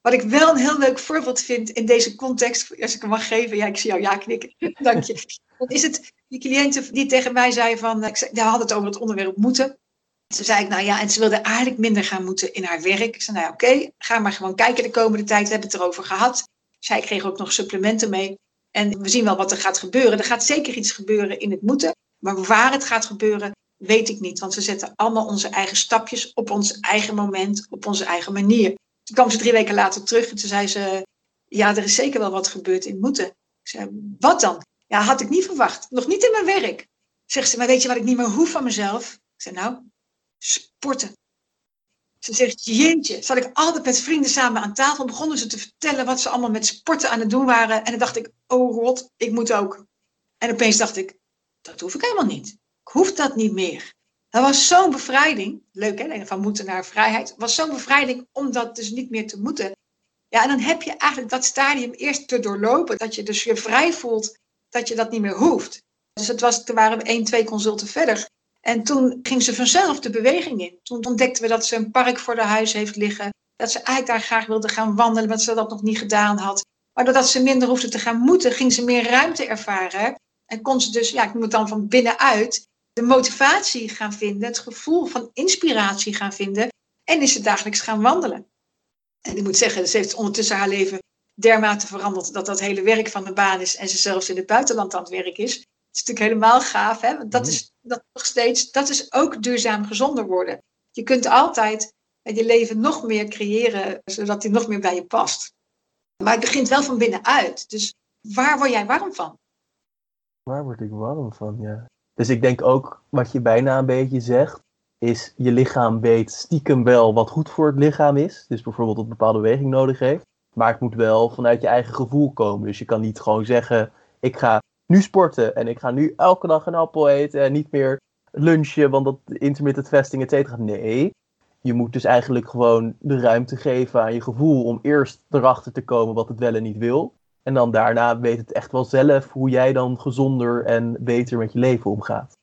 Wat ik wel een heel leuk voorbeeld vind in deze context, als ik hem mag geven, ja, ik zie jou ja knikken, dank je. Is het die cliënten die tegen mij zei van, ik zei, had het over het onderwerp moeten. Toen zei ik, nou ja, en ze wilde eigenlijk minder gaan moeten in haar werk. Ik zei, nou ja, oké, ga maar gewoon kijken de komende tijd, we hebben het erover gehad. Zij kreeg ook nog supplementen mee. En we zien wel wat er gaat gebeuren. Er gaat zeker iets gebeuren in het moeten. Maar waar het gaat gebeuren, weet ik niet. Want we zetten allemaal onze eigen stapjes op ons eigen moment, op onze eigen manier. Toen kwam ze drie weken later terug en toen zei ze, ja, er is zeker wel wat gebeurd in moeten. Ik zei, wat dan? Ja, had ik niet verwacht. Nog niet in mijn werk. Zegt ze, maar weet je wat ik niet meer hoef van mezelf? Ik zei, nou, sporten. Ze zegt, jeetje, zat ik altijd met vrienden samen aan tafel. Begonnen ze te vertellen wat ze allemaal met sporten aan het doen waren. En dan dacht ik, oh god, ik moet ook. En opeens dacht ik, dat hoef ik helemaal niet. Hoef dat niet meer. Dat was zo'n bevrijding. Leuk hè, van moeten naar vrijheid. Was zo'n bevrijding om dat dus niet meer te moeten. Ja, en dan heb je eigenlijk dat stadium eerst te doorlopen. Dat je dus je vrij voelt dat je dat niet meer hoeft. Dus het was, toen waren we één, twee consulten verder. En toen ging ze vanzelf de beweging in. Toen ontdekten we dat ze een park voor de huis heeft liggen. Dat ze eigenlijk daar graag wilde gaan wandelen, maar ze dat nog niet gedaan had. Maar doordat ze minder hoefde te gaan moeten, ging ze meer ruimte ervaren. En kon ze dus, ja, ik noem het dan van binnenuit, de motivatie gaan vinden, het gevoel van inspiratie gaan vinden. En is ze dagelijks gaan wandelen. En ik moet zeggen, ze heeft ondertussen haar leven dermate veranderd dat dat hele werk van de baan is en ze zelfs in het buitenland aan het werk is. Het is natuurlijk helemaal gaaf, hè? Want dat is dat nog steeds, dat is ook duurzaam gezonder worden. Je kunt altijd je leven nog meer creëren, zodat die nog meer bij je past. Maar het begint wel van binnenuit. Dus waar word jij warm van? Waar word ik warm van, ja. Dus ik denk ook, wat je bijna een beetje zegt, is je lichaam weet stiekem wel wat goed voor het lichaam is. Dus bijvoorbeeld dat bepaalde beweging nodig heeft. Maar het moet wel vanuit je eigen gevoel komen. Dus je kan niet gewoon zeggen, ik ga nu sporten en ik ga nu elke dag een appel eten en niet meer lunchen, want dat intermittent fasting, et cetera. Nee, je moet dus eigenlijk gewoon de ruimte geven aan je gevoel om eerst erachter te komen wat het wel en niet wil. En dan daarna weet het echt wel zelf hoe jij dan gezonder en beter met je leven omgaat.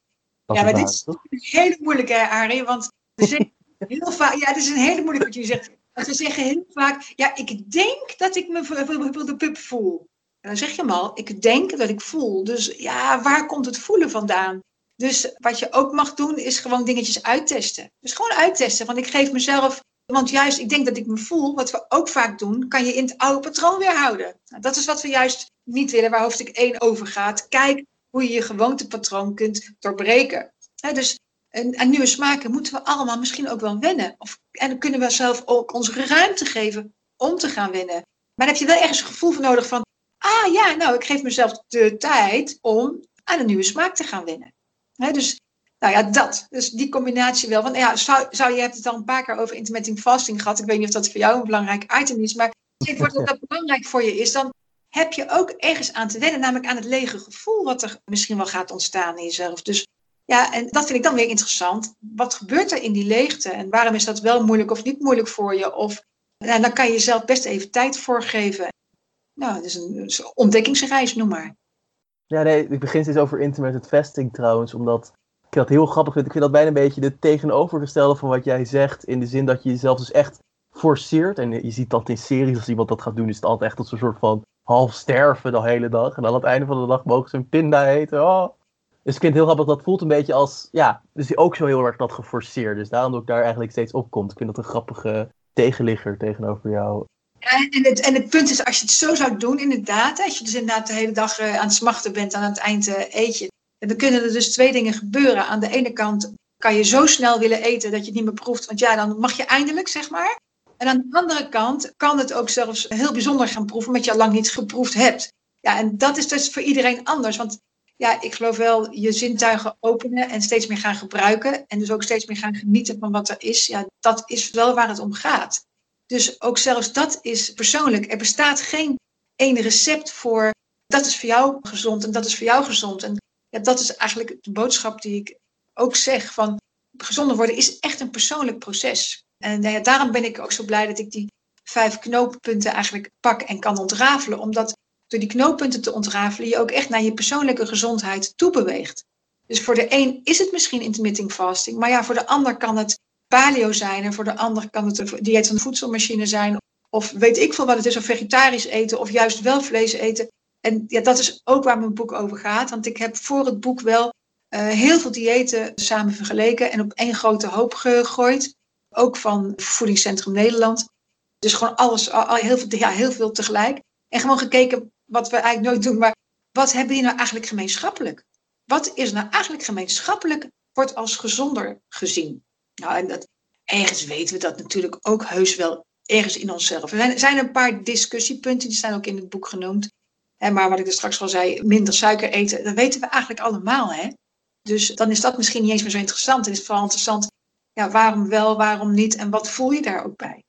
ja, maar dit is een hele moeilijke, Arie, want we zeggen heel vaak, ja, het is een hele moeilijke wat je zegt. Want we zeggen heel vaak, ja, ik denk dat ik me bijvoorbeeld de pup voel. En dan zeg je maar, ik denk dat ik voel. Dus ja, waar komt het voelen vandaan? Dus wat je ook mag doen, is gewoon dingetjes uittesten. Dus gewoon uittesten. Want ik geef mezelf. Want juist, ik denk dat ik me voel, wat we ook vaak doen, kan je in het oude patroon weer houden. Nou, dat is wat we juist niet willen, waar hoofdstuk 1 over gaat. Kijk hoe je je gewoontepatroon kunt doorbreken. dus aan nieuwe smaken moeten we allemaal misschien ook wel wennen. Of, en dan kunnen we zelf ook ons ruimte geven om te gaan wennen. Maar dan heb je wel ergens een gevoel voor nodig van, ah ja, nou, ik geef mezelf de tijd om aan een nieuwe smaak te gaan wennen dus nou ja, dat. Dus die combinatie wel. Want ja, zou, zou, je hebt het al een paar keer over intermittent fasting gehad. Ik weet niet of dat voor jou een belangrijk item is. Maar als dat belangrijk voor je is, dan heb je ook ergens aan te wennen. Namelijk aan het lege gevoel wat er misschien wel gaat ontstaan in jezelf. Dus ja, en dat vind ik dan weer interessant. Wat gebeurt er in die leegte? En waarom is dat wel moeilijk of niet moeilijk voor je? Of nou, dan kan je jezelf best even tijd voor geven. Nou, het is een, ontdekkingsreis, noem maar. Ja, nee, ik begin steeds over intermittent fasting trouwens, omdat ik dat heel grappig vind. Ik vind dat bijna een beetje de tegenovergestelde van wat jij zegt, in de zin dat je jezelf dus echt forceert. En je ziet dat in series, als iemand dat gaat doen, is het altijd echt als een soort van half sterven de hele dag. En aan het einde van de dag mogen ze een pinda eten. Oh. Dus ik vind het heel grappig, dat voelt een beetje als, ja, dus ook zo heel erg dat geforceerd. Dus daarom dat ik daar eigenlijk steeds op komt. Ik vind dat een grappige tegenligger tegenover jou. En het, en het punt is, als je het zo zou doen, inderdaad, als je dus inderdaad de hele dag uh, aan het smachten bent, aan het eind uh, eet dan kunnen er dus twee dingen gebeuren. Aan de ene kant kan je zo snel willen eten dat je het niet meer proeft, want ja, dan mag je eindelijk, zeg maar. En aan de andere kant kan het ook zelfs heel bijzonder gaan proeven, omdat je al lang niet geproefd hebt. Ja, en dat is dus voor iedereen anders, want ja, ik geloof wel je zintuigen openen en steeds meer gaan gebruiken en dus ook steeds meer gaan genieten van wat er is. Ja, dat is wel waar het om gaat. Dus ook zelfs dat is persoonlijk. Er bestaat geen één recept voor dat is voor jou gezond en dat is voor jou gezond. En dat is eigenlijk de boodschap die ik ook zeg van gezonder worden is echt een persoonlijk proces. En nou ja, daarom ben ik ook zo blij dat ik die vijf knooppunten eigenlijk pak en kan ontrafelen. Omdat door die knooppunten te ontrafelen je ook echt naar je persoonlijke gezondheid toe beweegt. Dus voor de een is het misschien intermittent fasting, maar ja, voor de ander kan het paleo zijn en voor de ander kan het een dieet van de voedselmachine zijn. Of weet ik veel wat het is, of vegetarisch eten of juist wel vlees eten. En ja, dat is ook waar mijn boek over gaat. Want ik heb voor het boek wel uh, heel veel diëten samen vergeleken en op één grote hoop gegooid. Ook van Voedingscentrum Nederland. Dus gewoon alles, al, heel, veel, ja, heel veel tegelijk. En gewoon gekeken wat we eigenlijk nooit doen, maar wat hebben die nou eigenlijk gemeenschappelijk? Wat is nou eigenlijk gemeenschappelijk, wordt als gezonder gezien? Nou, en dat, ergens weten we dat natuurlijk ook heus wel ergens in onszelf. Er zijn, een paar discussiepunten, die staan ook in het boek genoemd. Maar wat ik er straks al zei, minder suiker eten, dat weten we eigenlijk allemaal. Hè? Dus dan is dat misschien niet eens meer zo interessant. Het is vooral interessant, ja, waarom wel, waarom niet en wat voel je daar ook bij?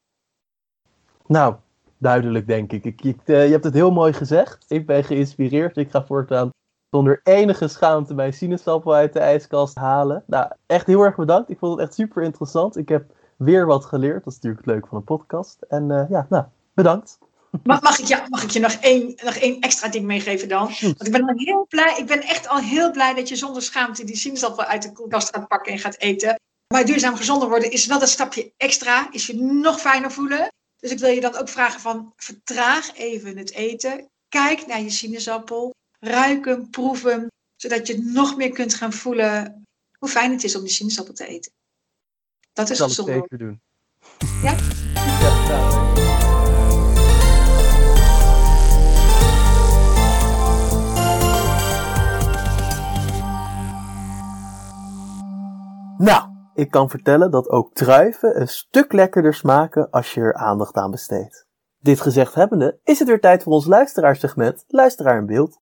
Nou, duidelijk denk ik. ik, uh, je hebt het heel mooi gezegd. Ik ben geïnspireerd. Ik ga voortaan zonder enige schaamte mijn sinaasappel uit de ijskast halen. Nou, echt heel erg bedankt. Ik vond het echt super interessant. Ik heb weer wat geleerd. Dat is natuurlijk het leuke van een podcast. En uh, ja, nou, bedankt. Mag, mag, ik je, mag ik je nog één, nog één extra ding meegeven dan? Want ik ben al heel blij. Ik ben echt al heel blij dat je zonder schaamte die sinaasappel uit de koelkast gaat pakken en gaat eten. Maar duurzaam gezonder worden is wel dat stapje extra. Is je nog fijner voelen. Dus ik wil je dan ook vragen van vertraag even het eten. Kijk naar je sinaasappel. Ruik hem, proef hem. Zodat je nog meer kunt gaan voelen hoe fijn het is om die sinaasappel te eten. Dat is gezond. Dat zal ik zeker doen. Ja? Ja, ja. Nou, ik kan vertellen dat ook druiven een stuk lekkerder smaken als je er aandacht aan besteedt. Dit gezegd hebbende, is het weer tijd voor ons luisteraarssegment Luisteraar in Beeld.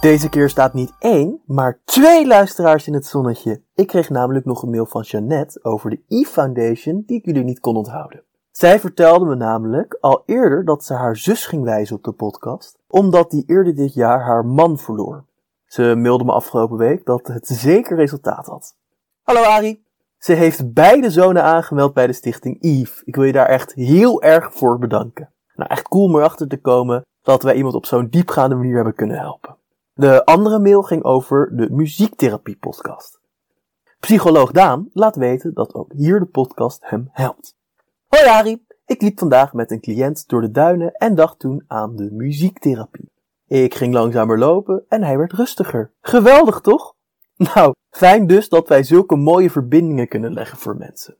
Deze keer staat niet één, maar twee luisteraars in het zonnetje. Ik kreeg namelijk nog een mail van Jeannette over de e-foundation die ik jullie niet kon onthouden. Zij vertelde me namelijk al eerder dat ze haar zus ging wijzen op de podcast, omdat die eerder dit jaar haar man verloor. Ze mailde me afgelopen week dat het zeker resultaat had. Hallo Ari. Ze heeft beide zonen aangemeld bij de stichting Eve. Ik wil je daar echt heel erg voor bedanken. Nou, echt cool om erachter te komen dat wij iemand op zo'n diepgaande manier hebben kunnen helpen. De andere mail ging over de muziektherapie podcast. Psycholoog Daan laat weten dat ook hier de podcast hem helpt. Hoi Ari, ik liep vandaag met een cliënt door de duinen en dacht toen aan de muziektherapie. Ik ging langzamer lopen en hij werd rustiger. Geweldig toch? Nou, fijn dus dat wij zulke mooie verbindingen kunnen leggen voor mensen.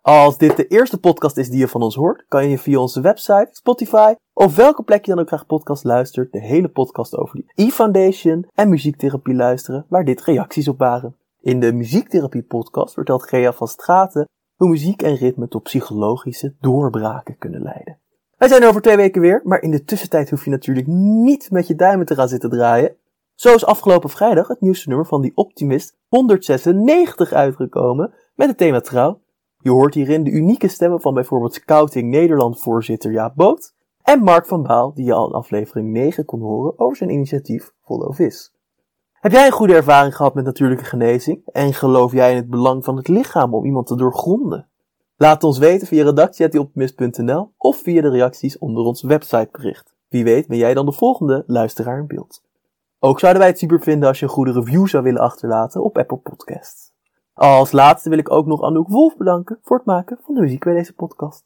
Als dit de eerste podcast is die je van ons hoort, kan je via onze website, Spotify of welke plek je dan ook graag podcast luistert, de hele podcast over die e-foundation en muziektherapie luisteren, waar dit reacties op waren. In de muziektherapie podcast vertelt Gea van Straten hoe muziek en ritme tot psychologische doorbraken kunnen leiden. Wij zijn over twee weken weer, maar in de tussentijd hoef je natuurlijk niet met je duimen te gaan zitten draaien. Zo is afgelopen vrijdag het nieuwste nummer van die Optimist 196 uitgekomen met het thema trouw. Je hoort hierin de unieke stemmen van bijvoorbeeld Scouting Nederland voorzitter Jaap Boot en Mark van Baal, die je al in aflevering 9 kon horen over zijn initiatief Follow Vis. Heb jij een goede ervaring gehad met natuurlijke genezing en geloof jij in het belang van het lichaam om iemand te doorgronden? Laat ons weten via redactie.optimist.nl of via de reacties onder ons websitebericht. Wie weet ben jij dan de volgende luisteraar in beeld. Ook zouden wij het super vinden als je een goede review zou willen achterlaten op Apple Podcasts. Als laatste wil ik ook nog Anouk Wolf bedanken voor het maken van de muziek bij deze podcast.